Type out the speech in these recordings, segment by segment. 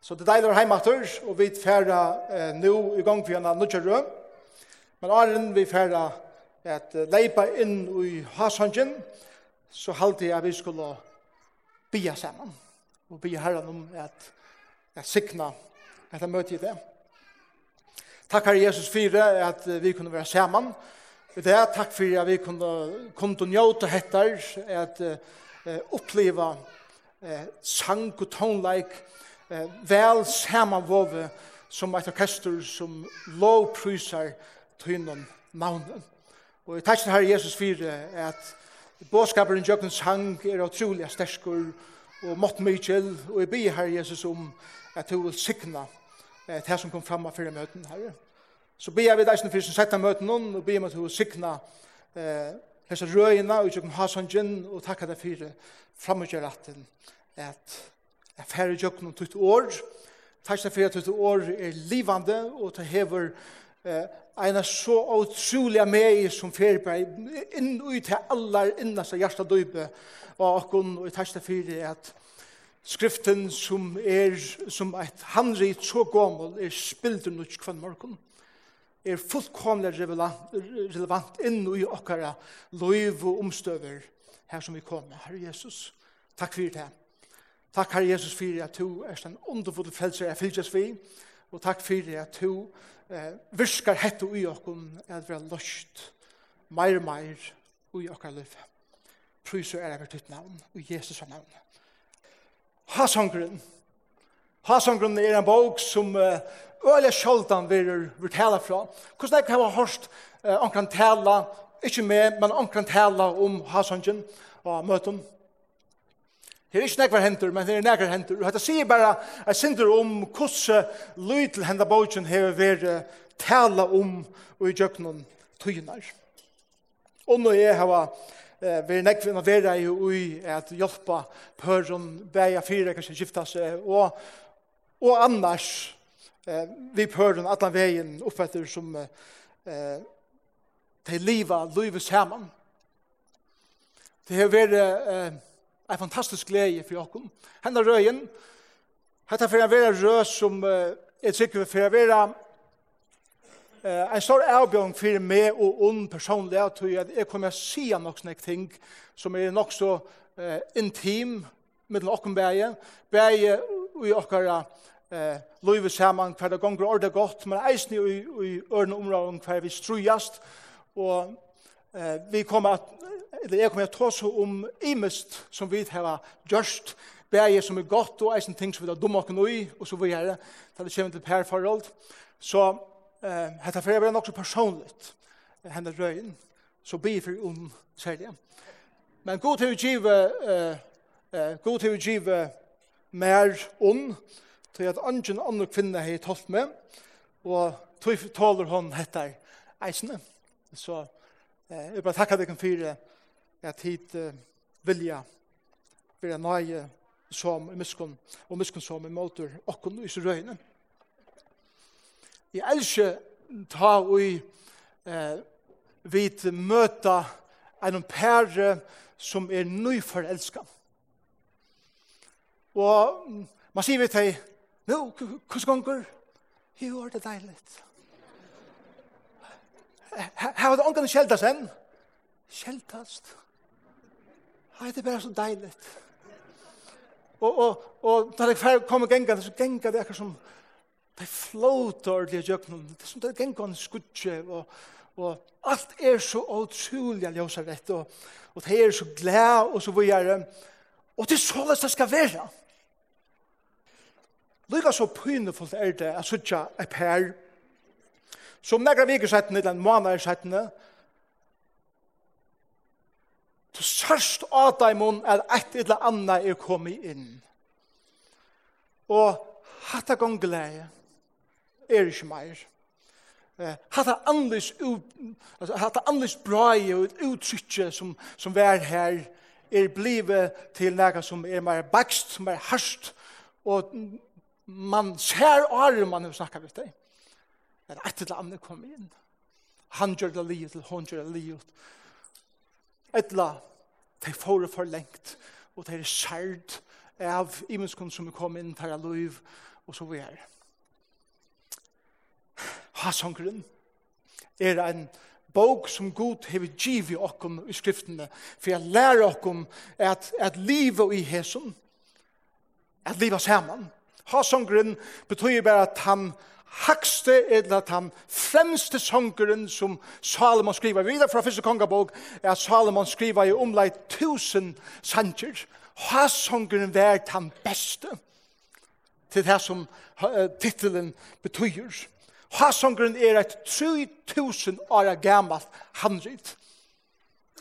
Så det deiler heimater, og vi færa eh, nå i gang for en nødgjørø. Men åren vi færa at leipa inn i Hasangen, så halte jeg vi skulle bia sammen. Og bia herren om at, at sikna etter møte i det. Takk herre Jesus for at vi kunne være sammen. Det er takk for at vi kunne, kunne njøte hettar, at uh, oppleva uh, sang og tonleik, eh, vel samanvåve som et orkester som lovprysar tøynen navnen. Og jeg takk til Herre Jesus for at båskaperen Jøkken sang er utrolig sterskur og mått mykjel, og jeg byr Herre Jesus om at du vil sikna eh, det som kom fram av fyrir møten, Herre. Så byr jeg ved deg som fyrir som setta møten noen, og byr jeg om at du vil sikna eh, hese røyina og Jøkens hasangen, og takk deg fyrir at at Jeg færre jøkken om tutt år. Takk for at tutt år er livande, og det hever eh, en så utrolig mei som færre på inn ut til aller innast av hjertet døybe og okken, og takk for at skriften som er som et handrit så gammel er spilder nok kvann morgen er fullkomlig relevant inn i okkara loiv og omstøver her som vi kommer. Herre Jesus, takk for det. Takk, Herre Jesus, for at du er en underfull frelser jeg fylgjøs vi, og takk for at du eh, virskar hette ui i okken at vi har løst meir og meir og i okker liv. Prøys er over ditt navn, og Jesus er navn. Hasongren. Hasongren er en bok som uh, øyla sjaldan vi vil tala fra. Hvordan er det jeg har hørt uh, omkran tala, ikke med, men omkran tala om Hasongren og møtum. Det er ikke nekvar hentur, men det er nekvar hentur. Og dette sier bare jeg synder om hvordan lyd henda bogen har vært tala om og i djøknon tøynar. Og når jeg eh, vært nekvar innan vera i ui at hjelpa pøren bæja fyra kanskje skifta seg og, og annars eh, vi pøren atlan vegin uppfattur som eh, til liva livet saman. Det har vært eh, en fantastisk glede for dere. Henne røyen, hette for å være rød som uh, er sikker for å være uh, en stor avbjørn for meg og ond personlig, at jeg kommer å si nok sånne ting som er nok så uh, intim med dere bæge, bæge og i dere eh Louis Saman kvar det gongur orða gott men eisen i i ørna områden hver vi strujast og uh, vi kommer at eller jeg kommer til å ta om imest som vi har gjørst, bæje som er godt, og eisen ting som vi har dumme og ui, og så videre, da det kommer til per forhold. Så eh, dette fyrir er nok så personlig, henne røyen, så bi for om særlig. Men god til å give, eh, eh, god til å give mer ond, til at andre andre kvinner har talt med, og tog taler hon hettar eisene. Så eh, jeg bare takker dere for det at hit vilja vera nøye som i miskunn, og miskunn som i måter okkun i så røyne. Jeg elsker ta og i eh, vit møta en pære som er nyforelska. Og man sier vi til, nå, hvordan gonger? Jo, er det deilig. Her var det ångan kjeldas enn. Kjeldast. Kjeldast. Nei, det er bare så deilig. Og, og, og da jeg fer kom og genga, så genga det akkur som det flåter ordentlig i. Det er som det genga en skudje, og, og alt er så utrolig av ljósa rett, og, og det er så glad, og så videre. Og det er således det skal være. Lykka så pynefullt er det at suttja er per, som negra vikersettene, eller en måneder settene, Du sørst av deg munn at et eller annet er kommet inn. Og hatt gong glede er ikke mer. Hatt av andres, hatt av andres braie og uttrykket som, som er her er blivet til noe som er mer bakst, som er harst, og man ser året man har snakket med deg. Men et eller annet kommer inn. Han gjør det livet hun gjør det livet. Et eller annet de får for lengt, og de er skjert av imenskene som er kommet inn til liv, og så vi er. Hasongren er en bok som god hever giv i okken i skriftene, for jeg lærer okken at, at livet i hesen, at livet sammen. Hasongren betyr bare at han hakste eller den fremste songeren som Salomon skriver videre fra første kongabok, er at Salomon skriver i omleit tusen sanger. Hans songeren var den beste til det som titelen betyr. Hans songeren er et 3000 år gammalt handrit.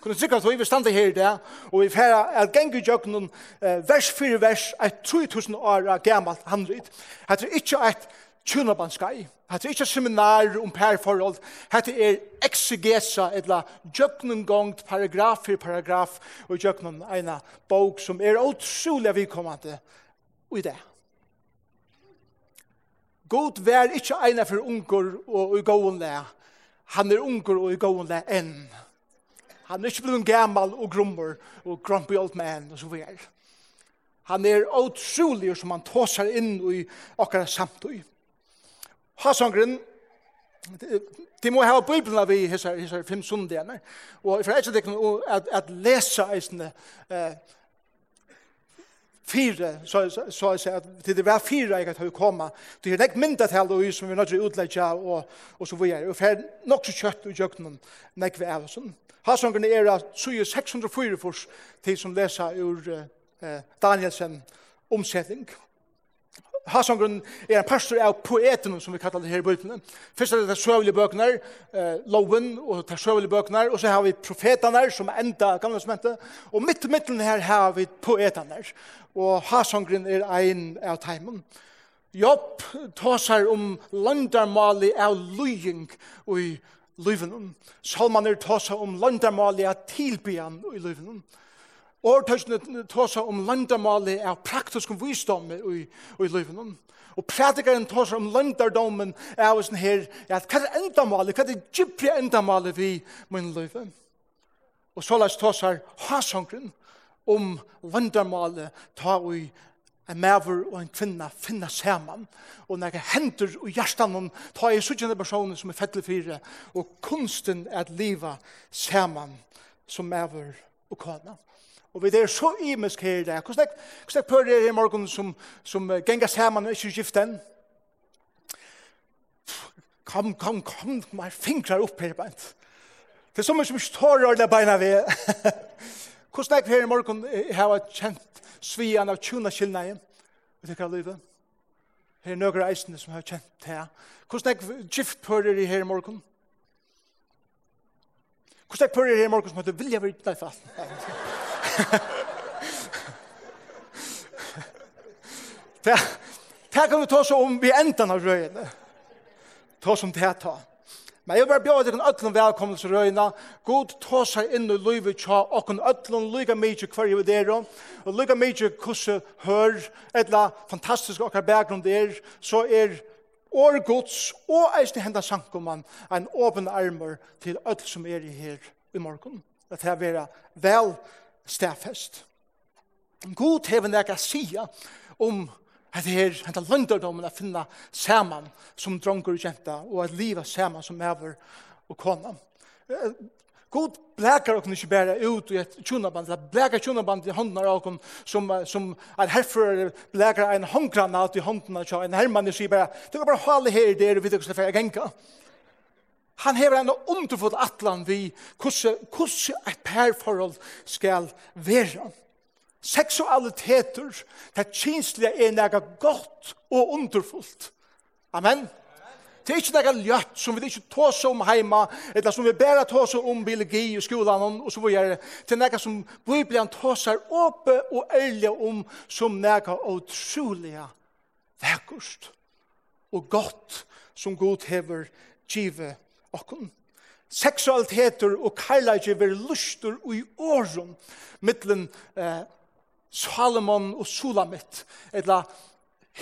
Kunne sikra at vi standa her i dag, og vi færa at gengu i jøkken vers fyrir vers, et 3000 år gammalt handrit. Det er ikke et tjunarbanskai. Hette er ikke seminar om perforhold. Hette er exegesa, etla djøknungongt paragraf for paragraf, og djøknun eina bok som er utrolig vidkommande i det. God vær ikke eina for unger og i gåen le. Han er unger og i gåen le enn. Han er ikke blevet gammal og grummer og grumpy old man og så videre. Han er utrolig som han tåsar inn i okkara samtøy. Hasangren, de må ha Bibelen vi hessar, hessar fem sundene, og for jeg ikke at, at lese eisene eh, fire, så, så, så jeg sier at det var fire jeg har kommet, det er ikke mindre til og som vi er nødt til å utlegge og, og så videre, og for nok så kjøtt og kjøkken nek vi er sånn. Hasangren er at 604 for til som leser ur eh, Danielsen omsetning, Hasangren er en pastor av poeten som vi kallar det her i bøkene. Først er det de søvelige bøkene, eh, loven og de søvelige bøkene, og så har vi profetene som enda gamle smentet, og midt i midten her har vi poetene, og Hasangren er ein av teimen. Jobb tåsar om landarmali av lying og i lyvenen. Salman er tåsar om landarmali av tilbyan og i lyvenen. Årtøysene tåsa om landamali av praktisk visdom i, i livet. Og prædikeren tåsa om landardomen av sånn her, at hva er endamali, hva er gypri endamali vi min livet? Og så lest tåsa hasongren om landamali ta ui en maver og en kvinna finna saman. Og når jeg hender og hjertan om ta i sånne personer som er fettelig fire, og kunsten er at liva saman som maver og kvinna. Og vi er så imisk her i dag. Hvordan er det på er i morgen som, som uh, ganger sammen og ikke giften? Kom, kom, kom, man fingrar opp her beint. Det er så mye som ikke tårer alle beina ved. Hvordan er det her i morgen jeg har kjent svian av tjuna kylneien? Vet du hva livet. Her er nøyre eisene som har kjent det. Hvordan er gift pør er i her i morgen? Hvordan er det på pør her i morgen som har vilja vidt deg fast? Nei, det, det kan vi ta oss om vi enda av røyene. Ta oss om det ta. Men jeg vil bare bjøre dere ødlen velkommen til røyene. God ta seg inn i livet tja, og en ødlen lykke mye hver vi dere, og lykke mye hvordan hør, et eller fantastisk akkurat bakgrunn der, så er år gods, og eisen henda sankumann, en åpen armer til ødel som er i her i morgen. Det er vera vel stafest. God hever nek a sia om at det er hentan lønderdommen a finna saman som dronker og jenta, og at liva saman som mever og kona. God blekar okkur ikke bare ut i et tjunaband, det blekar tjunaband i hånden av okkur som, som er herfor blekar en håndgranat i hånden av en hermann i sier bare, det var bare halig her der, vi vet ikke hva genka. Han hever en underfull atlan vi hvordan et perforhold skal være. Seksualiteter, det kinslige er nega godt og underfullt. Amen. Det er ikke nega ljøtt som vi ikke tås om heima, eller som vi bare tås om biologi i skolan og så videre. Det er nega som Bibelen tåser åpe og ærlige om som nega utrolige vekkust og godt som god hever givet okkun. Seksualiteter og kærleikje ver lustur ui årum mittlen eh, Salomon og Sulamit, etla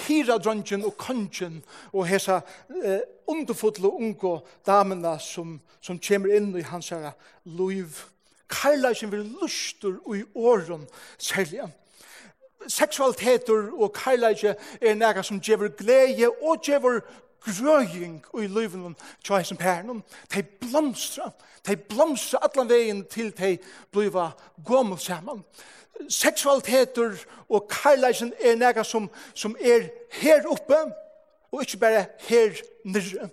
hira dronjen og konjen og hesa eh, underfotlo ungo damena som, som kommer inn i hans herra luiv. Karlaisen vil lustur ui i åren særlig. Seksualiteter og karlaisen er nega som gjever glede og gjever grøying i løyven tja heisen pernen. De blomstra, de blomstra allan veien til de bliva gommel saman. Seksualiteter og karlæsen er nega som, som er her oppe, og ikke bare her nyrre.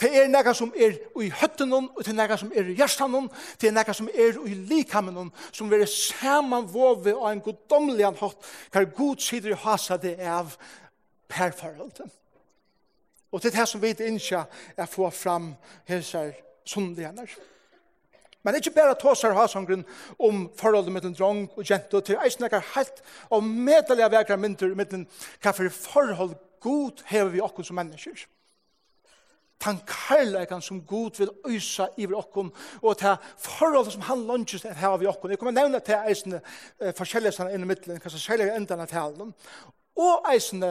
Det er nega som er i høtten og det er nega som er i hjertan det er nega som er i likamen som er samanvåve av en goddomlig anhått, hver god sider i hasa det av perforholdet. Og det er det som vi ikke er få fram hese sundligene. Men ikke bare tåser ha sånn om forholdet mellom drong og jente, og til eisen er helt og medelig av vekere mynter mellom hva for forhold god hever vi okkur som mennesker. Tan kærleikan som god vil øysa iver okken, og til forhold som han lunches er hever vi okken. Jeg kommer nevna til eisen forskjellige sann inn i middelen, hva som skjellige endene til. Og eisen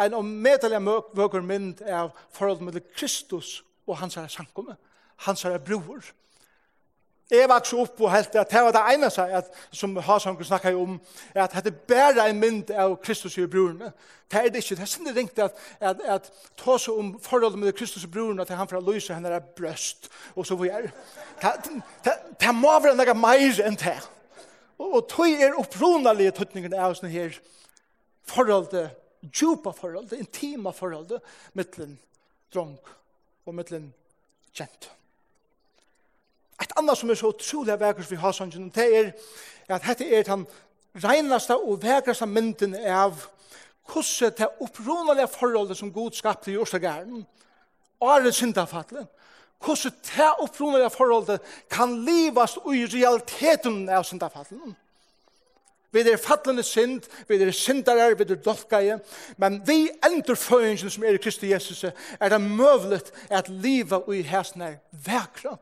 en omedelig vøker mynd av forhold med Kristus og hans her sankomme, hans her bror. Jeg vaks opp og helt at det var det ene seg, at, som Hasanker snakket om, at det bare en mynd av Kristus og brorene. Det er det ikke. Det er sånn det ringte at, at, at ta seg om forholdet med Kristus og brorene til han for å løse henne er brøst, og så videre. Det, Det må være noe mer enn det. Og, og tog er opprunalige tøtningen av sånne her forholdet djupa forhold, intima forhold, mittlen drong og mittlen kjent. Et annet som er så utrolig vekkert vi har sannsyn, det er at dette er den reinaste og vekkerste mynden av hvordan det opprunalige forholdet som Gud skapte i Ørstegæren, året syndafattelig, hvordan det opprunalige forholdet kan livast i realiteten av syndafattelig. Vi er fattlende synd, vi er syndere, vi er dolkaje, men vi endur som er i Kristi Jesus er det møvlet at livet i hæsen er vekra.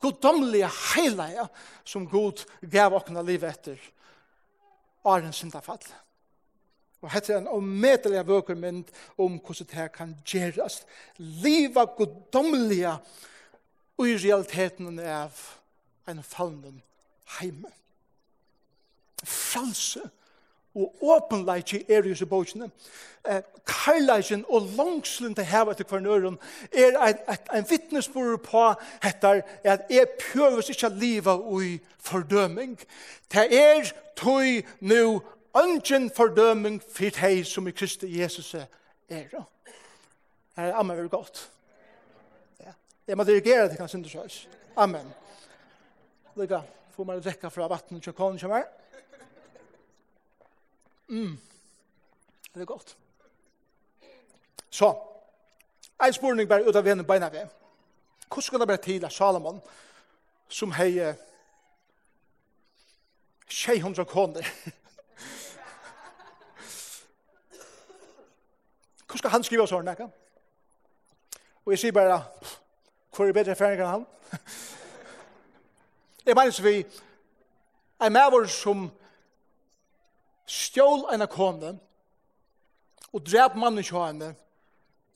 Goddomlige heilige som Gud gav okna livet etter er en syndafall. Og hette er en omedelig vøkermynd om hvordan det kan gjerast. Livet goddomlige og i realiteten er en fallende heimen fralse og åpenleitje er i disse bøkene. Eh, Karleitjen og langslen til heva etter hver nøren er et, et, en vittnesbord på etter at jeg prøves ikke å leve i fordøming. Det er tog nu ønsken fordøming for deg som i Kristi Jesus er. Det er Amen veldig godt. Ja. Jeg må dirigere det til hans undersøys. Amen. Lykke, får man rekka fra vattnet til kålen kommer. Amen. Mm. Det er godt. Så, en spurning bare ut av vennen beina ved. Hvordan skal det være til at Salomon, som hei tjei hundra kroner, hvordan skal han skrive sånn, ikke? Og jeg sier bare, hvor er bedre erfaring enn han? jeg mener så vi, en maver som stjål en av kone, og drep mannen til henne,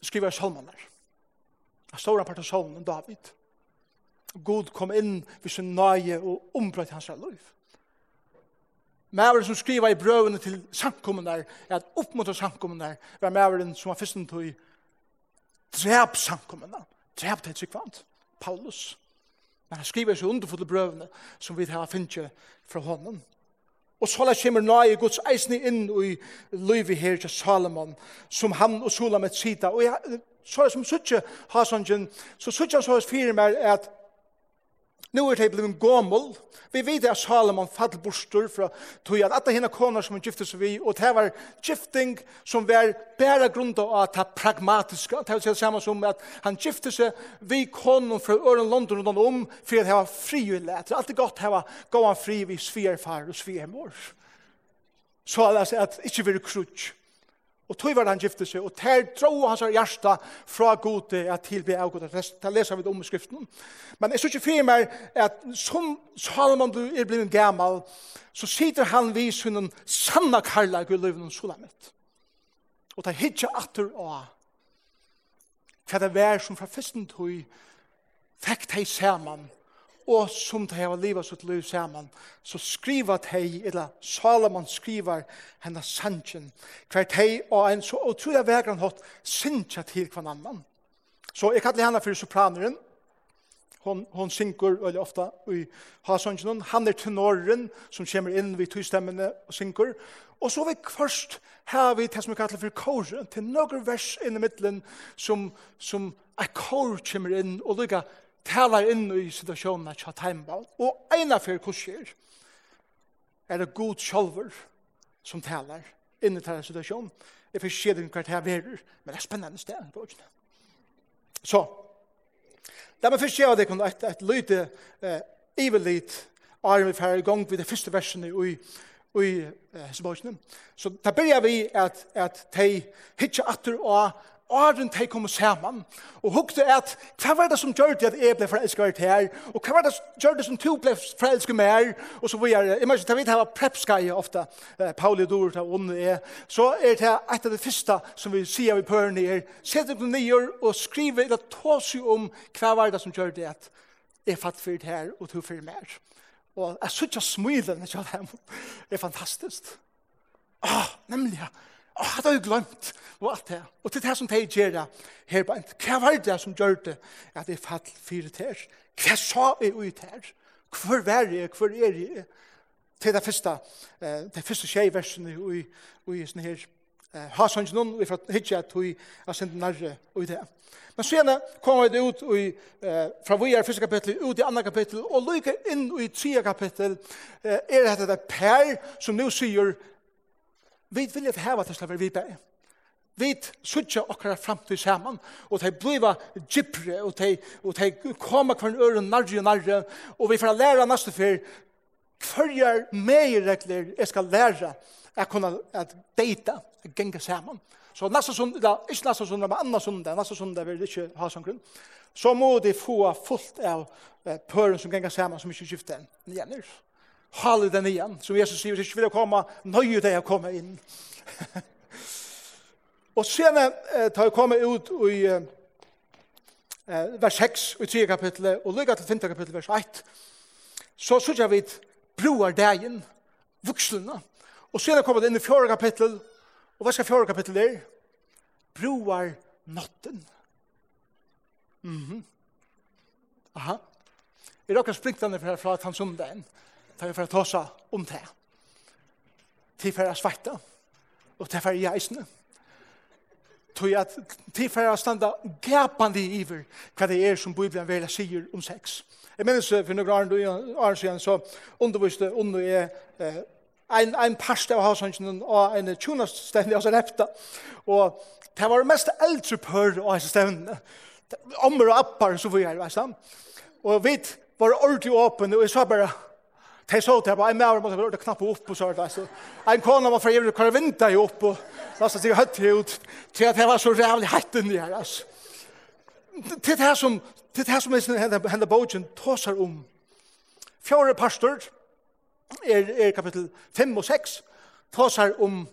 skriver salmen der. Jeg står part av salmen, David. God kom inn ved sin nøye og ombrøt hans liv. Mæveren som skriver i brøvene til samkommen der, er at opp mot samkommen der, var mæveren som var fyrsten til drep samkommen der. Drep til sikvant, Paulus. Men han skriver så underfulle brøvene som vi har finnet fra hånden. Og så la kommer nøye Guds eisne inn i livet her til Salomon, som han og Sulamet sida. Og jeg, så er som suttje har så suttje han så er fire mer at Nu er det blevet gommel. Vi vet at Salomon fall bostur fra tog at alle henne koner som han gifte seg vi, og det var gifting som var bæra grunn av at det pragmatiske. Det var det samme som at han gifte seg vi koner fra Øren London rundt om, for det var fri og lett. Det er alltid godt det var gåan fri vi sverfar og svermor. Så er det at ikke vi er krutsk. Og tog var han gifte seg, og ter tro hans hjärsta fra gode at tilbe av gode. Det leser vi om i skriften. Men jeg synes ikke fyrir meg at som Salomon er blevet gammal, så sitter han vis hunden sanna karla i løven og sola mitt. Og det hitja atter av hva det vær som fra fyrsten tog fikk de saman og som de har livet sitt liv sammen, så skriver de, eller Salomon skriver henne sannsyn, hver de og en så utrolig vegran hatt sinnsja til hver annan. Så jeg kallar henne for sopraneren, hon, hon synkur veldig ofta i hasangen, han er tenoren som kommer inn vid tystemmene og synkur og så vi først har vi det som vi kallar for kåren, til nokre vers inn i middelen som, som a kår kommer inn og lukka talar inn i situasjonen av Tjataimbaun, og eina fyrir kurser er det god sjolver som talar inn i denne situasjonen. Jeg får se det hva det er men det er spennende sted på åkene. Så, da man fyrir det kun et, et lyde eh, ivelit arm vi i gang ved det første versene i i eh, Hesebøkene. Så da begynner vi at, at de hittar atter og åren de kom sammen, og hukte at hva var det som gjør det at jeg ble forelsket her, og hva var det som gjør det som du ble forelsket med her, og så var Jeg mener, jeg vet her var prepskai ofte, eh, Pauli Dor, og hun er, så er det et av det første som vi sier vi pører ned, sette på nye og skrive, eller ta seg om hva var det som gjør det at jeg fatt for det her, og tog for mer. Og jeg synes ikke smilen, ikke av dem, er fantastisk. Ah, nemlig, ja. Åh, det har jeg glemt. Og alt det. Og til det som de gjør det, her på en. Hva var det som gjør det? At jeg fatt fire ter. Hva sa jeg ut her? Hvor var jeg? Hvor er jeg? Til det første, eh, det første tjej versen i, i, i sånne her eh, ha sånn noen, vi får hitje at vi har sendt nærre og det. Men senere kommer det ut i, eh, fra vi er første kapittel, ut i andre kapittel, og lykker inn i tredje kapittel, eh, er det det per som nå sier vi vil heva til slaver vi bæg. Vi sutja okkara framtid saman, og de bliva gypre, og de, og de koma kvar øren narri og narri, og vi får læra næste fyr, hverjar meiregler jeg skal læra at kunna at deita, at genga saman. Så nästa söndag, ikke nästa söndag, men andra söndag, nästa sunda vil det ha sånn grunn, Så må de få fullt av eh, som genga saman, som inte skiftar jämner hale den igjen. Som Jesus sier, hvis ikke vil jeg komme, nøye deg å komme inn. og sen eh, tar jeg komme ut i eh, vers 6 i 3 kapitlet, og lykke til 5 kapitlet, vers 1. Så synes jeg vi bruer dagen, vukslene. Og sen kommer det inn i 4 kapitlet, og hva skal 4 kapitlet er? Broer natten. Mhm. Mm Aha. Er dere springtene fra, fra Tansundagen? Ja Da vi å ta seg om det. Til for å svarte, Og til for å gjøre Tog at til for å stande gapande i iver hva det er som Bibelen vil sier om sex. Jeg minnes for noen år siden så underviste under jeg eh, ein ein pasta av hausangen og ein tunas stendig og så repta. Og det var mest eldre pør og ein stendig. Ommer og appar så vi er, veist. Og vi var ordentlig åpne, og jeg sa bare, De så til, bare, en maver måtte være knappe opp og så det. Så, en kone var fra Gjøvrig, hvor jeg vinda opp og nesten sikkert høyt i ut, til at jeg var så rævlig hatt inni her, altså. Til det som, til det som henne bogen tåser om. Fjore pastor, er, er kapittel 5 og 6, tåser om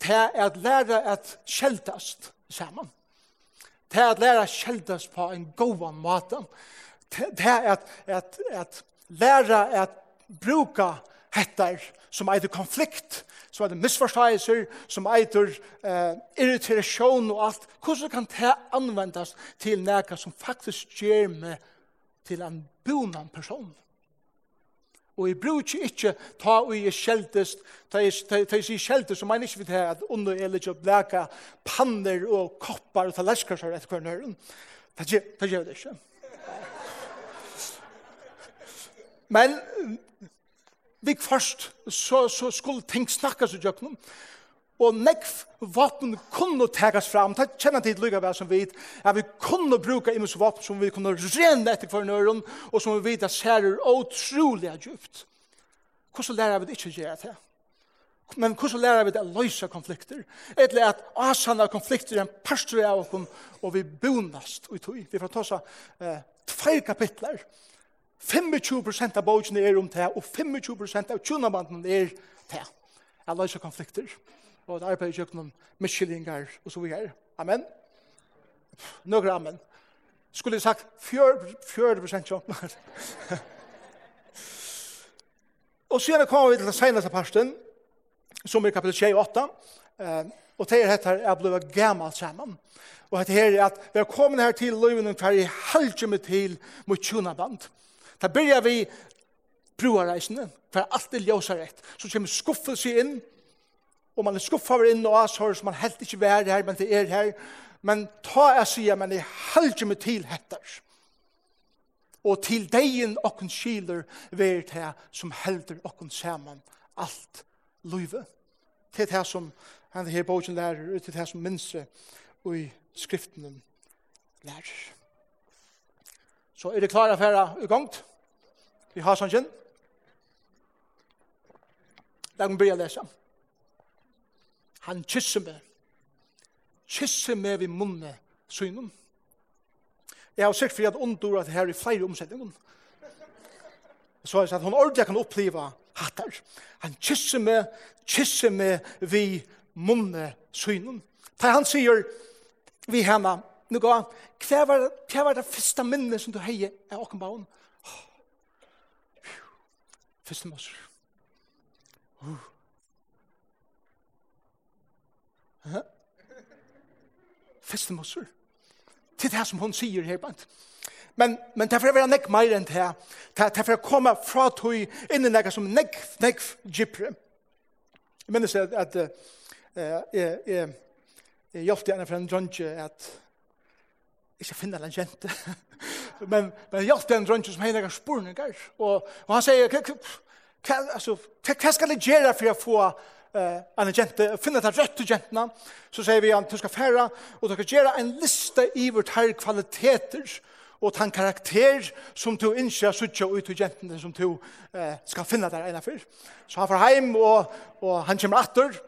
til at lære at kjeldast sammen. Til at lære kjeldast på en god måte. Til at, at, at lære at bruka hettar som eitur konflikt, som eitur misforståelser, som eitur eh, irritation og alt. Hvordan kan det anvendast til nega som faktisk gjør meg til en bonan person? Og jeg bruker ikke ta og jeg kjeldest, ta jeg sier kjeldest, så mener jeg ikke vidt her at under er litt å leka panner og koppar og talaskar etter hver nøyren. Det gjør det ikke. Men vi først så, så skulle ting snakkes i jøkken. Og nekv vapen kunne tegas fram. Det kjenner tid lykka vel som vet. At vi kunne bruka imens vapen som vi kunne rene etter for nøren, og som vi vet at særer utrolig djupt. Hvordan lærer vi det ikke gjøre det? Men hvordan lærer vi det å løse konflikter? Eller at asana konflikter er en pastor av oss, og vi bonast. Vi får ta oss eh, tve kapitler. kapitler 25% av bøkene er om det, og 25% av tjunabanden er det. Jeg løser konflikter, og det arbeider ikke noen miskillinger, og så videre. Amen. Nøkker amen. Skulle jeg sagt 40% jo. og så kommer vi til den seneste parsten, som er kapitel 28, og det er dette er blevet gammelt sammen. Og dette er at vi har kommet her til løyvene hver i halvdjemme til mot tjunaband. Da byrja vi bruareisene, for alt er ljøsar rett. Så kommer skuffelse inn, og man er skuffa inn og asår, så man helt ikke vær her, men det er her. Men ta jeg sier, men jeg halger med til hettar. Og til degen okken skiler vær det som helder okken saman alt løyve. Til det som han her bogen lærer, til det som minse og i skriften lærer. Så er det klare for å gå gongt? Vi har sannsyn. La meg begynne å lese. Han kysser meg. Kysser meg ved munnet synen. Jeg har sikkert for at ondor at her er flere omsetninger. Så jeg sa at hun ordentlig kan oppleve hattar. Han kysser meg, kysser meg ved munnet synen. Da han sier vi henne, nu gå, hva var, hva var det første minnet som du heier av åkenbauen? Er Første måser. Uh. Hæ? Første måser. Til det som hun sier her, bant. Men, men det er for å være nekk meir enn det. Det er for å komme fra tog inn i nekk som nekk, nekk gypre. Jeg minnes at, at uh, jeg, jeg, jeg hjelpte gjerne for en drønge at jeg skal finne en jente. men, men jag den runt som henne er spurninger. Og, og han sier, vad ska det göra för att få eh en gente finna det rätt till gentna så säger vi att du ska färra och du ska göra en lista över här kvaliteter och tan karaktär som du inte söker ut till gentna som du eh, ska finna där ena för så han får hem och och han kommer åter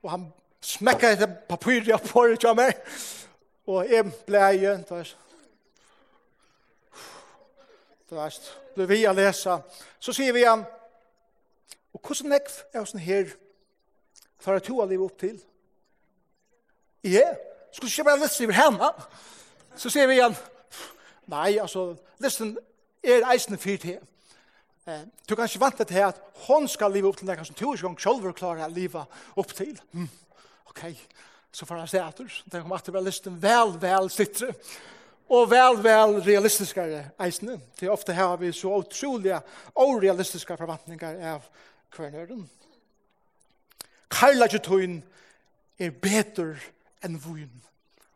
och han smäcker det papper jag på det jag med och är bläje då du veist, blir vi å lese, så sier vi igjen, og hvordan nekv er sånn her, for at to har livet opp til? Ja, skulle ikke bare lese over henne? Så sier vi igjen, nei, altså, listen er eisende fyrt her. Eh, du kan ikke vante til at hon skal livet opp til nekv som to ikke gang selv klarer livet opp til. Mm. Ok, så får han se etter, den kommer at det var listen vel, vel sittre. Ja og vel, vel realistiskere eisene. Til ofte har vi så utrolige og realistiske forventninger av kvernøren. Karlagetøyen er bedre enn vun.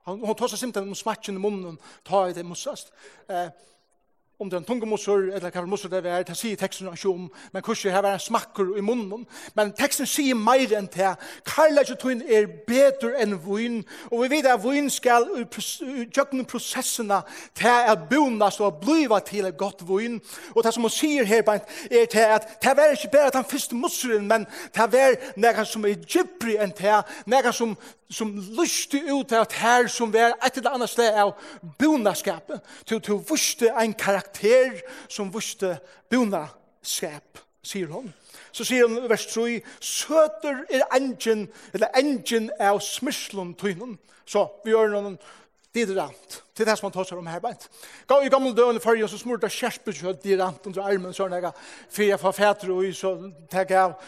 Han, tar seg simpelthen om smatjen i munnen, tar i det mussast. Eh, om det er en mossor, eller hva mossor det er, det sier teksten ikke om, men kurset her var en smakker i munnen, men teksten sier mer enn det. Karlagetun er bedre enn vun, og vi vet at vun skal gjøkne prosessene til at bonas og bliva til et godt vun, og det som hun sier her, er til at det er ikke bare den første mossoren, men det er noe som er gypri enn det, noe som som lyste ut av her som var et eller annet sted av bonaskapet, til å vuste en karakter som vuste bonaskap, sier hun. Så sier hun i vers 3, søter er engin, eller engin av smyslun tynen. Så vi gjør noen didrant. til det som han tar seg om her beint. I gamle døgn i fargen, så smurte kjerspekjøtt didrant under armen, så er det jeg fyrer for fætre og så tar jeg av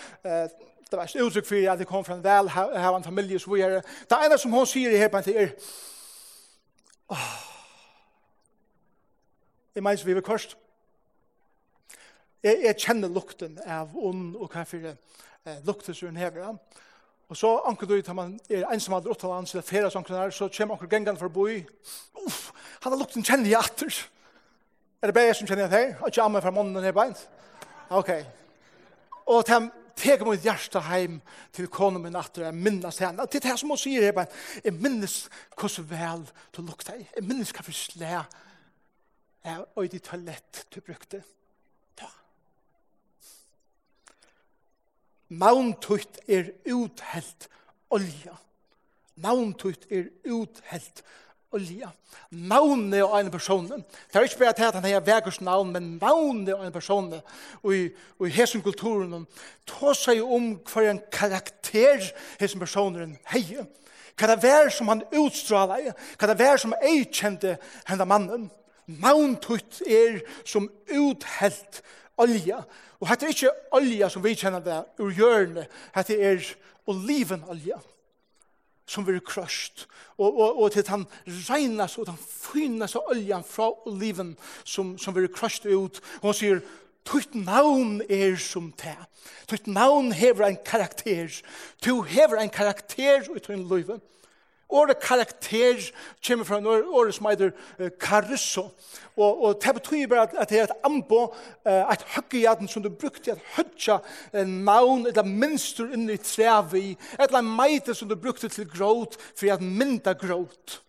det var et uttrykk for at det kom fra en velhavende familie, så vi er det ene som hun sier i her på en tid er, åh, jeg mener vi vil kørst. Jeg, jeg kjenner lukten av ond og hva for eh, lukten som hun hever. Og så anker du ut, man er ensam av åtta land, eller fera som her, så kommer anker gengen for å bo i. Uff, han har lukten kjenner jeg atter. Er det bare jeg som kjenner jeg her? Og ikke amme fra månen her beint? Ok. Og til teg mot hjärsta heim til konum min atter, jeg minnes henne. Det er det som hun sier her, men jeg minnes hvordan vel du lukta i. Jeg minnes hva for slæ er og i toalett du brukte. Da. Mauntutt er uthelt olja. Mauntutt er uthelt olja olja. Navnet av en person. Det er ikke bare at han har vegers navn, men navnet av en person. Og i, og i hesen kulturen, ta seg om hva en karakter hesen personen heier. Hva det var som han utstrålet, hva det var som jeg kjente henne mannen. Navntutt er som uthelt olja. Og hette er ikke olja som vi kjenner det ur hjørnet, hette er olivenolja. olja som blir krøst, og, og, og til at han regnes og han finnes av oljan fra oliven som, som blir krøst ut, og han sier, Tutt navn er som te. Tutt navn hever en karakter. Tu hever en karakter ut i en løyve. Året karakter kommer fra året som heter karusso. Og, og det betyr bare at, at det er et ambo, et høggejaden som du brukte, at høgja navn, et minster inni trevi, et eller meite som du brukte til gråt, for at mynda gråt.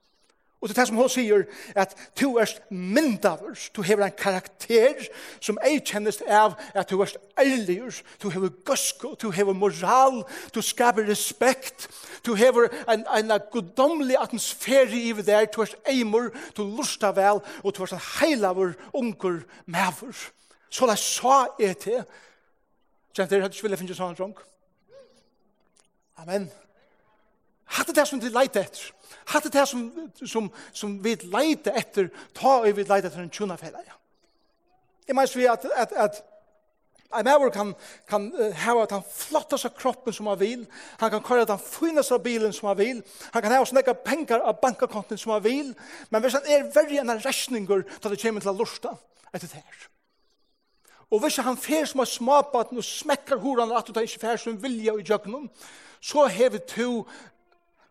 Og det er det som hun sier, at du er myndaver, du hever en karakter som ei kjennes av at du er ærligers, du hever gusko, du hever moral, du skaper respekt, du hever en, en godomlig atmosfære i der, du er eimur, du lusta vel, og du er en heilavur, unger, maver. Så la sa jeg til, kjent dere, hadde ikke ville finne sånn drunk. Amen. Hatt det der som du leit etter. Hatt det som, som, som vi leiter etter, ta og vi leiter etter en tjona Ja. Jeg mener vi at, at, at En maver kan, kan hava at han flottas av kroppen som han vil. Han kan kalla at han finnes av bilen som han vil. Han kan hava snakka pengar av bankakonten som han vil. Men hvis han er verri enn en resningur, da det kommer til å lusta etter det her. Og hvis han fer som har smapat og smekkar horan at du tar ikke fer som vilja i jøgnum, så hever du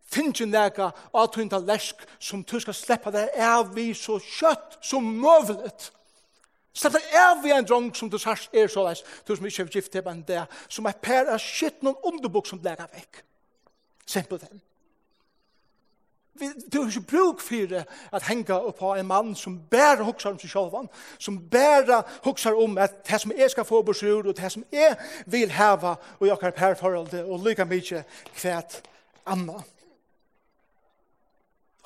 finnes jo nega at av tøyn tallersk som du skal sleppa deg av vi så kjøtt som møvlet. Slepp deg av vi en drong som du sars er så leis, du som ikke har gift til en det, som er per av shit noen underbok som lega vekk. Simpelt den. Du har ikke bruk for det at henge opp på en mann som bare hukser om seg selv, som bare hukser om at det som jeg skal få på bursur, og det som jeg vil heve, og jeg har perforholdet, og lykke mye kvært annet.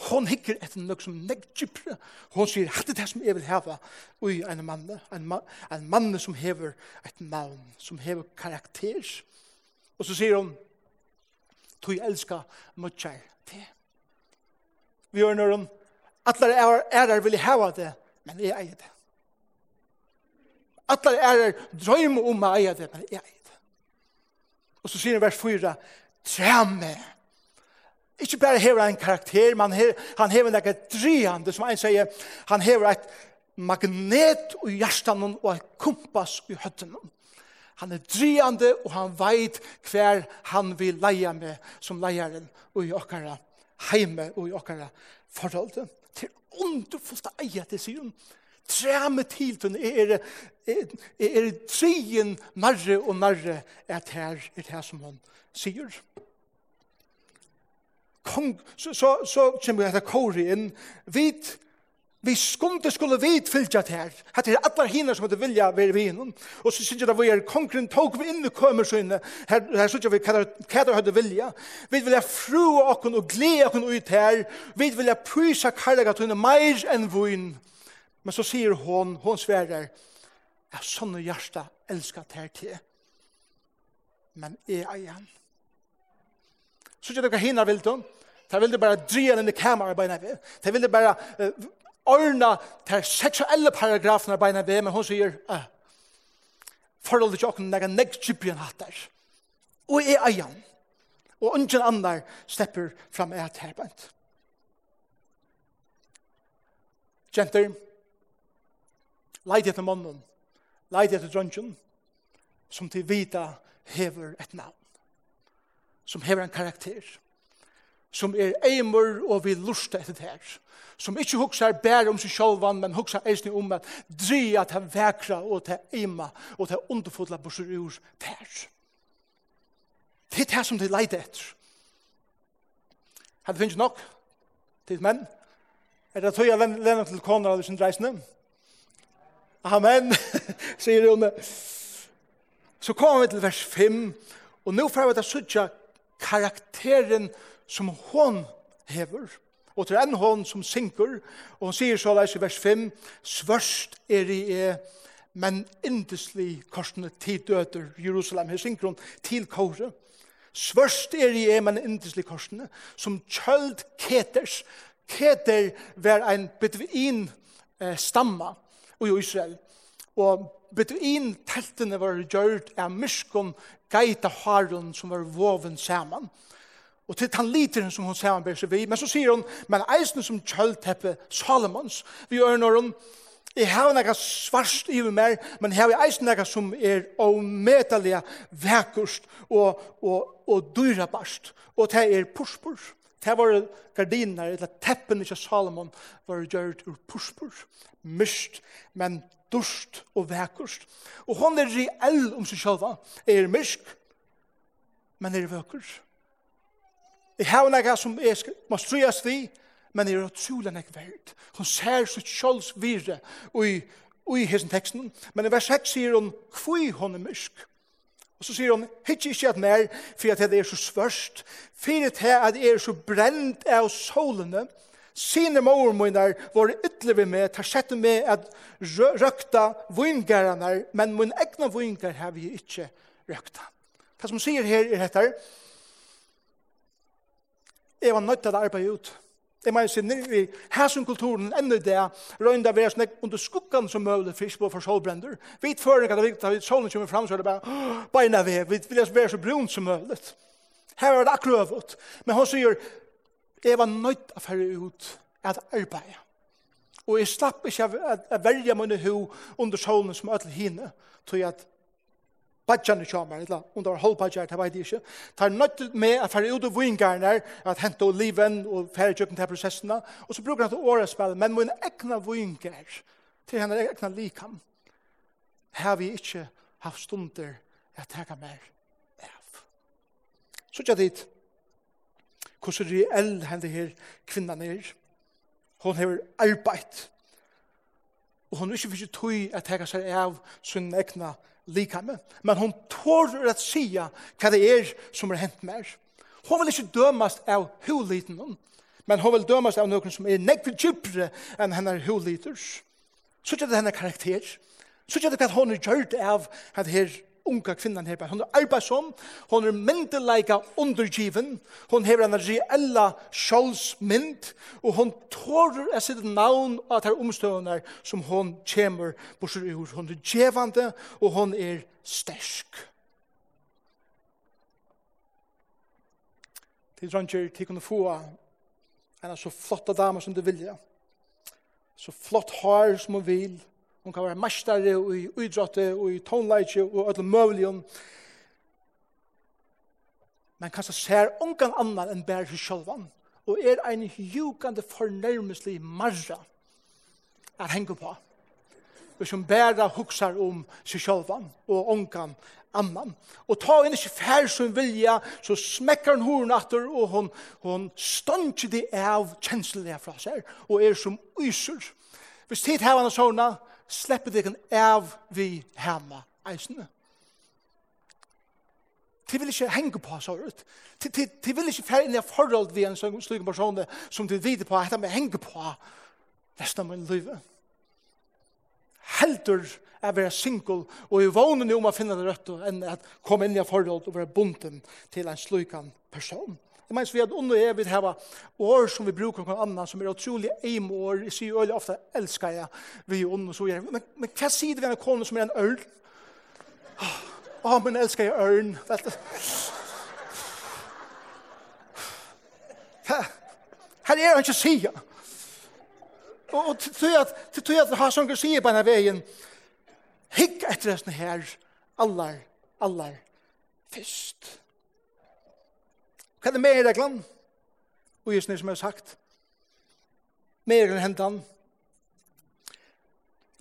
Hon hikker etter noe som negg djupere. Hon sier, hatt det som jeg vil heva ui en mann, en, ma en mann som hever et navn, som hever karakter. Og så sier hon, tog elska møtjar te. Vi gjør når hon, atler er, er vil heva det, men jeg eier det. Atler er er drøyme om å eier det, men jeg eier det. Og så sier han vers 4, Tremme, Ikke bare hever en karakter, men he, han hever en drihande, som en sier, han hever et magnet i hjertan og et kompass i høtten. Han er drihande, og han veit hver han vil leie med som leieren og i okkara heime og i okkara forhold. Til underfullt å eie til siden. Træme til den er, er, er, er drien marre og marre at her er det som han sier kong, så, så, så kommer dette kåret inn. Vit, vi skunde skulle vit fylgja til her. Hette er allar hinar som hadde vilja være vi innom. Og så synes jeg vi er kongren tog vi inn i kømer så inne. Her, her synes jeg vi hva der hadde vilja. Vi vilja frua okken og glede okken ut her. Vi vilja prysa karlagat hunne meir enn vun. Men så sier hon, hon sverer, ja, sånne hjärsta elskar ter til. Men er eian. Så ikke dere hinner vil du. De ville bare dreie den i kamera beina ved. De ville bare uh, ordne de seksuelle paragrafene beina ved, men hun sier, uh, forholdet til åkken, jeg er negtjipjen hatt der. Og jeg eier han. Og ungen annar stepper fram et her beint. Jenter, leid etter mannen, leid etter drøntjen, som til vita hever et navn som hever en karakter, som er eimer og vil lusta etter det her, som ikke huksar bare om seg sjálvan, men huksar eisne om at dria til vekra og til eima og til underfodla bursur ur der. Det er det som de leide etter. Hadde finnes nok til menn. Er det tøya lennom til konar av sin dreisne? Amen, sier hun. Så kommer vi til vers 5, og nå får vi til sutja karakteren som hon hever. Og til en hon som synker, og hon sier så leis i vers 5, svørst er i e, men indeslig korsene tid døter Jerusalem. Her synker hon til kåre. Svørst er i e, men indesli korsene, som kjøld keters. Keter var ein bedvin eh, stamma i Israel. Og beduin teltene var gjørt av myskon geita harun som var voven saman. Og til den literen som hun samanber seg vi, men så sier hun, men eisen som kjølteppe Salomons, vi gjør når hun, jeg har noe svarst i mer, men her er eisen noe som er omedelig vekkurst og, og, og dyrabast, og det er purspurs. Det var gardiner, eller teppen i Salomon, var gjørt ur purspur, myst, men durst og vekkust. Og hon er reell om seg sjølva, er myrsk, men er vekkust. Jeg har noe som jeg må strøyes vi, men er utrolig nek verd. Hun ser sitt sjølvs virre i, i hessen teksten, men i vers 6 sier hun, hvor hun er myrsk, Og så sier hun, hitt ikke at mer, for at det er så svørst, for at det er så brent av solene, sine mor var ytler vi med, tar sett med at røkta vingarene, men min egna vingar har vi ikke røkta. Det som sier her er dette, jeg var nødt til å arbeide ut. Jeg mener, sinne, vi i som kulturen enda det, røynda vi er snakk under skuggan som møvlet fisk på for solbrender. Vi fører ikke at vi solen kommer fram, så er det bare, beina vi, vi vil være så brun som møvlet. Her er det akkurat Men hun sier, jeg var nøyt å fære ut at arbeid. Og jeg slapp ikke å verja munne hu under solen som ødel hine, tog at badjan i kjamar, eller om det var halvbadjar, det vet jeg ikke. Det er nødt med å fære ut av vingarne, at hente og liven og fære kjøkken til prosessene, og så bruker han til året årespillet, men mine egna vingar, til henne egna likam, har vi ikke haft stunder at teka mer av. Så tja dit, hvordan reell henne her kvinnan er, hon har arbeidt, og hon ikke fyrir tøy at teka seg av sin egna likame, men hon tårer at sia hva det er som er hent mer. Hon vil ikke dømast av huliten hon, men hon vil dømast av noen som er nekve djupere enn hennar huliters. Så er det hennar karakter, så er det hva hon er gjørt av at her unga kvinnan her. Hon er arbeidsom, hon er myndelaika undergiven, hon hever en reella sjålsmynd, og hon tårer av sitt navn av de omstøvene som hon kommer borsur ur. Hon er djevande, og hon er stersk. Til dronjer, til kunne få en så flotta dame som du vilja, så flott har som hun vil, Hon kan være mestare og i idrotte og i tonleitje og alle møvlige. Men kanskje ser ungan annan enn bærer seg sjølvan og er ein hjukande fornærmeslig marra er henger på. Og som bæra huksar om seg sjølvan og ungan annan. Og ta inn ikke fær som vilja, så smekkar hun horen atter, og hun, hun ståndkje det av kjensler fra seg, og er som yser. Hvis tid hevane sånne, slepper dere av vi hemma eisne. De vil ikke henge på så ut. De, vil ikke fære inn i forhold vi en slik person som de videre på at de henge på resten av min liv. Heldur er være single og i vånen om å finne det rødt enn at komme inn i forhold og være bunden til en slik person. Det mener vi at under er vi hava år som vi bruker noen annan, som er utrolig eim år, jeg sier jo øyelig ofte, elskar jeg vi under, så gjør Men, men hva sier det ved en kone som er en ørn? Å, oh, men elskar jeg ørn. Her er han ikke sier. Og, til tog at, til tog at han som sier på denne veien, hikk etter hesten her, allar, allar, fyrst. Hva er det mer reglan? Og just det som jeg har sagt, mer enn hentan.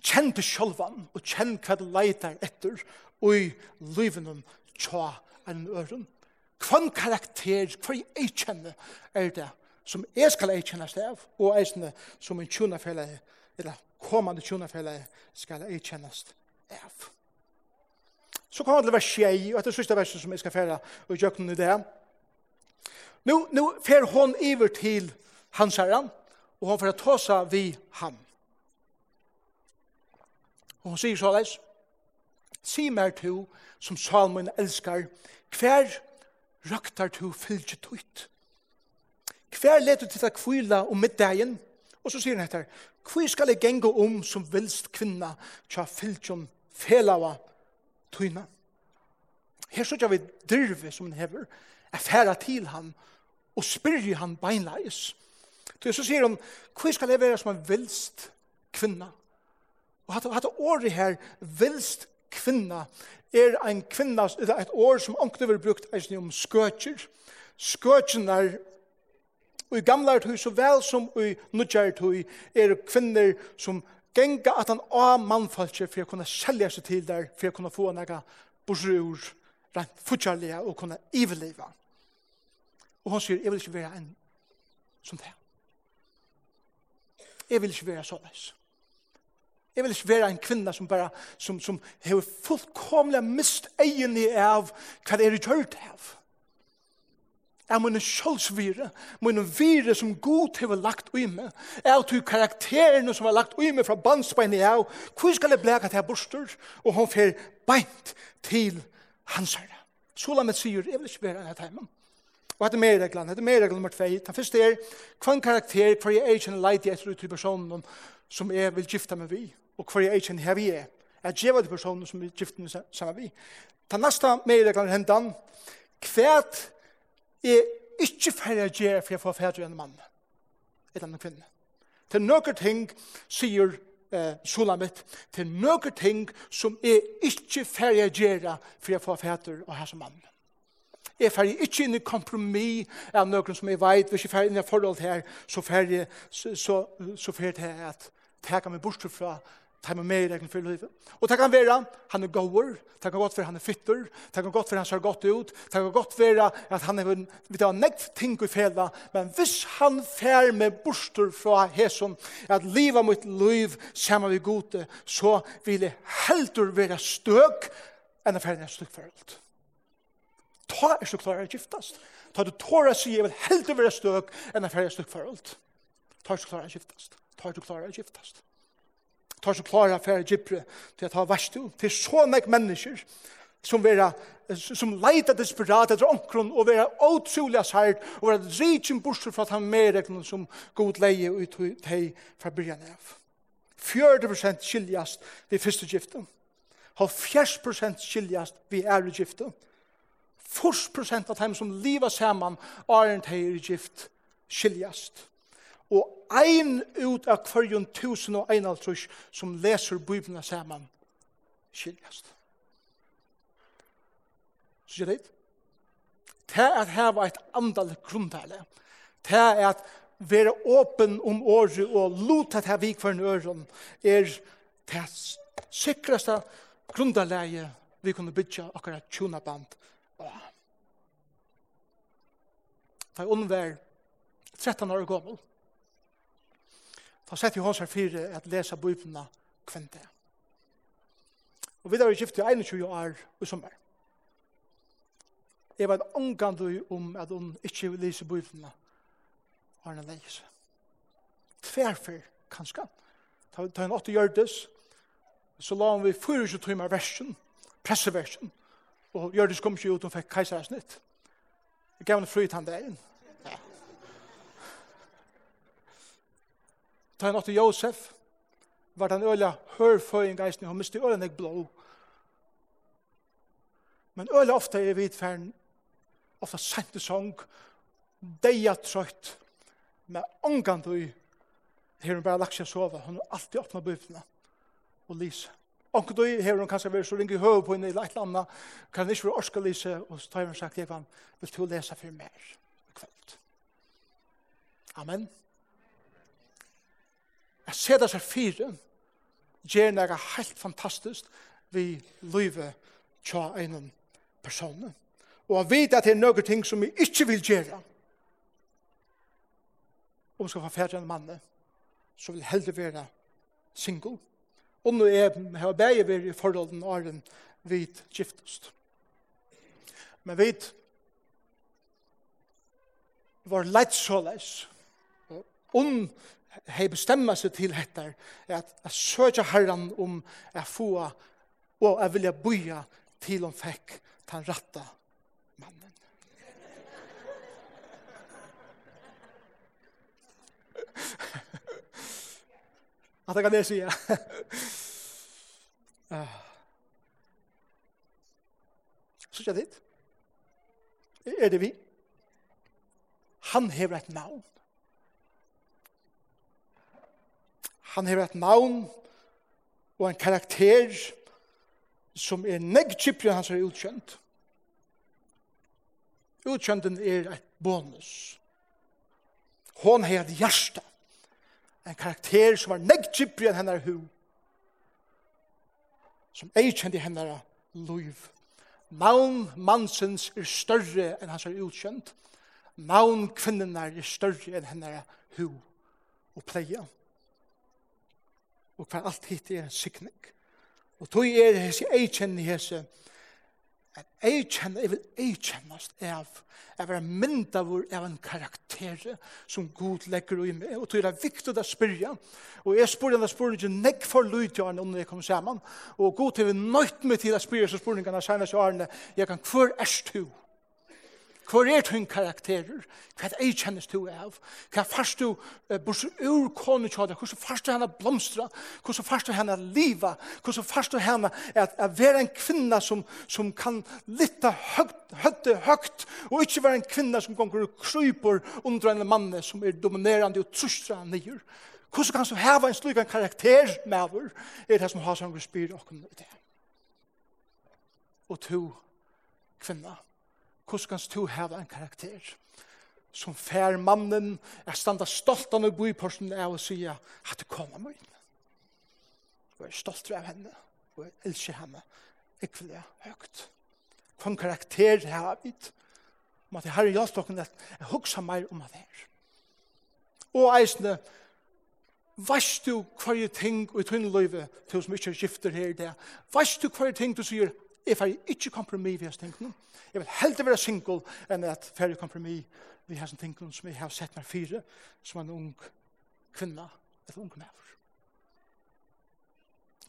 kjenn til sjølvan, og kjenn hva du leitar etter, og i livenum tja enn øren. Kvann karakter, hva jeg kjenner, er det som jeg skal jeg kjenne stav, og eisene som en tjunafelle, eller kommande tjunafelle, skal jeg kjenne stav. Så kommer det til vers 6, og etter sørste verset som jeg skal fære, og gjøkken i det, Nu, nu fer hon iver til hans herran, og hon fer at tåsa vi ham. Og hon sier såleis, Si mer to, som Salmon elskar, hver raktar to fylgje tøyt? Hver leter til å kvila om middagen, og så sier han etter, hvor skal jeg gengo om som vilst kvinna tja fylgjum felava tuina? Her sier vi dyrve som han hever, er færa til han, og og spyrir han beinleis. Så sier han, hva skal jeg være som en vilst kvinna? Og hatt, hatt året her, vilst kvinna, er ein kvinna, er et år som ångte var brukt eisne om skøtjer. Skøtjen er, og i gamle tøy så vel som i nødgjær tøy, er kvinner som genga at han av mannfalskje for å kunne selge seg til der, for å kunne få noe bursur, rent fortjærlige og kunne iveleve. Og hun sier, jeg vil ikke være en som det. Jeg vil ikke være såleis. Jeg vil ikke være en kvinne som bare, som, som har fullkomlig mist egen i av hva det er i kjørt av. Er mine kjølsvire, mine vire som god har lagt ui meg, er til karakterene som har lagt ui meg fra bandsbein i av, hvor skal jeg blæka til borster, og hun fer beint til hans herre. Solamet sier, jeg vil ikke være en av heimen. Og hette mer reglan, hette mer reglan nummer 2. Den første er, hva en karakter, hva jeg er jeg kjenner leid etter ut til personen som jeg vil gifte meg vi, og hva er jeg her vi er. Jeg gjeva til personen som vil gifta med sammen vi. Ta neste mer reglan er hendan, hva er ikke ferdig å gjøre for jeg får ferdig en mann, eller en kvinne. Til noen ting sier eh, Sulamit, til noen ting som er ikke ferdig å gjøre for jeg får ferdig å ha som mann. Jeg er ferdig ikke inn i kompromis av noen som jeg vet, hvis jeg er ferdig inn i forhold her, så ferdig, så, så, så ferdig det at teka meg bort fra ta med meg i regn for livet. Og det kan være han er gåer, det kan godt være han er fytter, det kan godt være han ser godt ut, det kan godt være at han er vi tar nekt ting i fela, men hvis han fer med borster fra hesson, at livet mot liv sammen vi gode, så vil det heldur være støk enn å fer en støk for alt ta er så klar å giftast. Ta du tåra sig, jeg vil heldig være støk enn affære støk forhold. Ta er så klar å giftast. Ta er så klar å giftast. Ta er du klarer å affære gipre til å ta verstu. Det er så nek mennesker som vera som leita desperat etter omkron og vera otroliga sært og vera rikin bursur fra at han medrekna som god leie ut hei fra byrjan av. 40% skiljast vi fyrste giften. 70% skiljast vi ærlig giften. 40% av dem som liva saman er en teir gift skiljast. Og ein ut av kvarjon tusen og ein altrus som leser bøybna saman skiljast. Så sier det? Det er at heva et andal grunntale. Det er at være åpen om året og luta til vi for en øren er det sikreste grunntale vi kunne bytja akkurat tjona band pappa. Da hun var 13 år gammel, da sette hun seg fire at lese bøyblene kvente. Og vi var i gift i 21 år i sommer. Jeg var omgående om at hun ikke vil lese bøyblene har henne lese. Tverfer, kanskje. Da ta en åtte gjørtes, så la hun vi 24 timer versen, presseversen, Og Gjørdis kom ikke ut og fikk keisersnitt. Jeg gav henne fryt han dagen. Ta henne til Josef, var den øyla hørføying geisning, og miste øyla nek blå. Men øyla ofta er vidfæren, ofta sent i sång, deia trøyt, med ångan du, her hun bare lagt seg sova, hun har alltid åpna bøyfna og lyset. Onkel du hever hun kanskje vært så ringe i høy på henne i et eller annet. Kan ikke være orske lise. Og så tar hun sagt, Evan, vil du lese for mer kveld? Amen. Jeg ser det seg fire. Gjør noe helt fantastisk vi løyve tja en person. Og jeg vet at det er noen ting som vi ikke vil gjøre. Om vi skal få færre en mann, så vil heldig være single og nå er jeg bare vært i forholden av den vidt giftest. Men vidt var leit såleis. Og hei bestemma seg til hettar at jeg søkja herran om jeg få og jeg vilja boja til han fekk den ratta mannen. Att jag kan det säga. Så jag dit. Er det vi? Han hever et navn. Han hever et navn og en karakter som er negg kjipri hans er utkjent. Utkjenten er et bonus. Hon hever et hjärsta en karakter som var negg djupri enn hennar hu, som ei kjent i hennar luiv. Navn mansens er større enn hans er utkjent. Navn kvinnenar er større enn hennar hu og pleia. Og hva alt hitt er sikning. Og tog er hese ei kjent i hese at jeg jeg vil eikjennast kjennes av, jeg vil mynda vår av en karakter som Gud legger i meg, og det er viktig å spyrja, og jeg spør denne spørningen nekk for lydtjørene om jeg kommer sammen, og Gud har vi nøyt meg til å spyrja så spørningene senest i årene, jeg kan, hver erst du? Hvor er tøyn karakterer? Hva er jeg kjennes du av? Hva er fast du uh, bors ur kone tjada? Hvordan fast du henne blomstra? Hvordan fast du henne liva? Hvordan fast du henne at, at være en kvinna som, som kan litta høgt, høgt, høgt og ikke være en kvinna som gonger og kryper under en manne som er dominerande og trustra nyer. Hvordan kan du hava en slik karakter med over? Er det som har sånn spyr og det. Og to kvinna hvordan kan du ha en karakter som fær mannen er standa stolt av bo i personen er og sier at du kommer med inn. Og er stolt av henne, og jeg elsker henne. Jeg vil det høyt. Hvilken karakter jeg har vidt. Om at jeg har hjelpt dere at jeg hukser meg om at det er. Og eisene, Vast du hver ting i tunne løyve, til som ikke skifter her i det? Vast du hver ting du sier, Jeg får ikke kompromis ved hans tingene. Jeg vil heldig være single enn at fer kompromis ved hans tingene som jeg har sett meg fire, som en ung kvinna, eller ung mæver.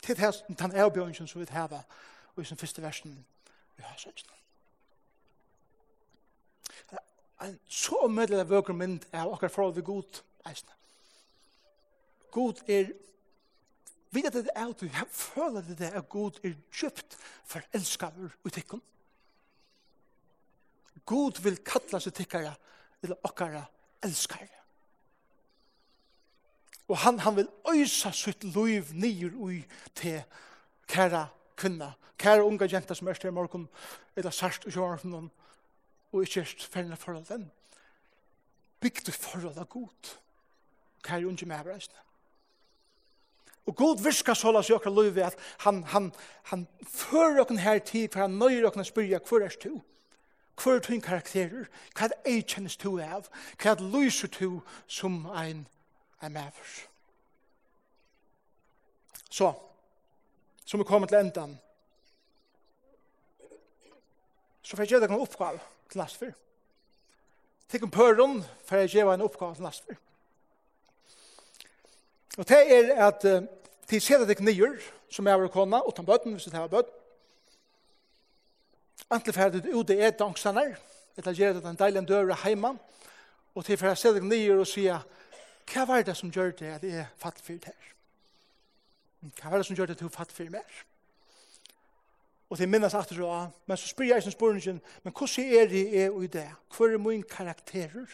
Til det her, den avbjørnsen som vi har og i sin første versen, vi har sett noen. En så omødelig vøker mynd av akkurat forhold til god eisne. God er Vet at det er at jeg føler det er god Gud er djupt forelskaver og tikkun. God vil kalla seg tikkara eller okkara elskare. Og han, han vil øysa sitt liv nyer ui til kæra kvinna, kæra unga jenta som er styrir morgon, eller sart og jorgen, og ikke erst ferdina forhold den. Bygd forhold av god, kæra unge medreisne. Og god virka så las jokra løyvi at han, han, han fører okken her tid for han nøyre okken spyrja hvor er du? Hvor er du karakterer? Hva er ei kjennes du av? Hva er lyser du som ein, ein maver? Så, som vi kommer til endan, så får jeg gjøre deg en oppgave til lastfyr. Tikk om pøren, får jeg gjøre en oppgave til lastfyr. Og det er at uh, til sida deg nyer, som er kona, utan bøtten, hvis det er bøtten, antall ferdig ut det er danksanar, etter gjerra den deilen døra hjemme, og til ferdig sida deg nyer og sier, hva var det som gjør det at jeg er fatt fyrt her? Hva var det som gjør det at du fatt fyrt mer? Og til minnes at du men så spyr jeg som spørningen, men hvordan er det jeg er i det? Hva er min karakterer?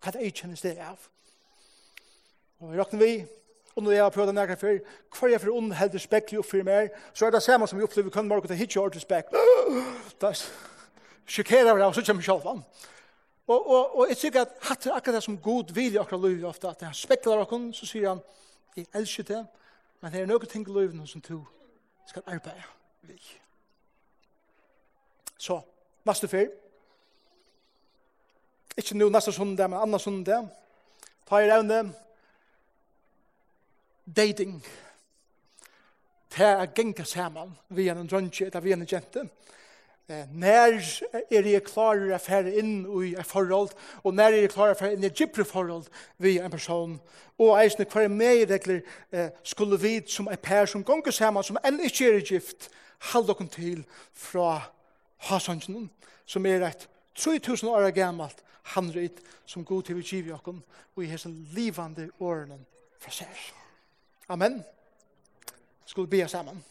Hva er det jeg kjennes det av? Og jeg råkner vi, og når jeg har prøvd å nærkere før, hver jeg for ond helder spekli opp for meg, så er det samme som jeg opplever kun morgen til hitje ordentlig spek. Da sjekkerer jeg, og så kommer jeg selv Og, og, og jeg tykker at hatt er akkurat det som god vil i akkurat livet ofte, at han spekler akkurat, så sier han, jeg elsker det, men det er noen ting i livet som du skal arbeide vi. Så, neste fyr. Ikke nå neste sundag, men andre sundag. Ta i revne, dating, Det er genga saman vi en drøntje eller vi en jente. Når er jeg klar å fære inn i et forhold, og når er jeg klar å fære inn i et gypre forhold vi en person, og eisne hver med regler skulle vi som et par som gonger saman, som enn ikke er gift, halde dere til fra Hasangen, som er et 3000 år gammalt handrit som god til å give dere, og i hessen livande årene fra seg. Amen. Skal vi be sammen.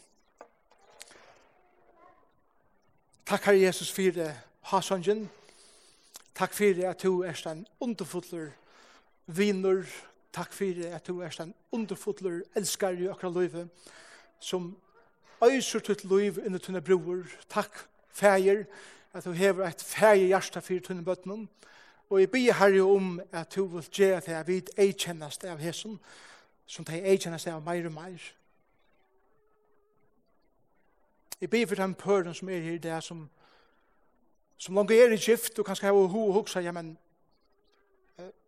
Takk, Herre Jesus, for det hasongen. Takk for at du er en underfotler viner. Takk for at du er en underfotler elskar i akkurat livet, som øyser til liv under tunne broer. Takk, feir, at du hever et feir hjerte for tunne bøttene. Og jeg ber herre om at du vil gjøre det at vi eikjennast av hesen, som de eikjene seg av meir og meir. Jeg ber for den pøren som er her, det er som, som langt er i gift, og kanskje har ho og hoksa, ja, men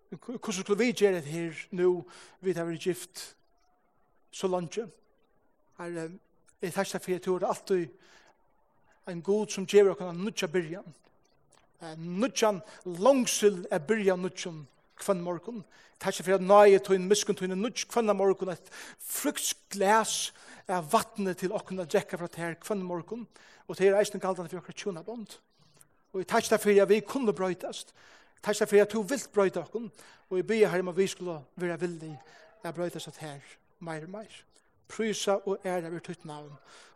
hvordan skulle vi gjøre det her nå, vi har vært gift så langt? Er, jeg tar seg for at det alltid en god som gjør å kunne nødja byrjan. En nødjan langsil er byrjan nødjan nødjan kvann morgun. Takk for at nøye tøyn, muskun tøyn, nudj kvann morgon et fruktglas av vattnet til okken å drekka fra tær kvann morgon. og det er eisen galdan for okkur tjona bond. Og jeg takk for at vi kunne brøytast, takk for at du vilt brøyta okkur. og jeg byr her om at vi skulle være villig at brøytast at her, meir og meir. Prysa og æra vi tutt navn.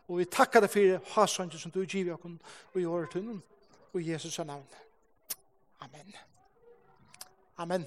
Og vi takkar deg for hasandjen som du giv okkur og i åretunnen, og Jesus navn. Amen. Amen.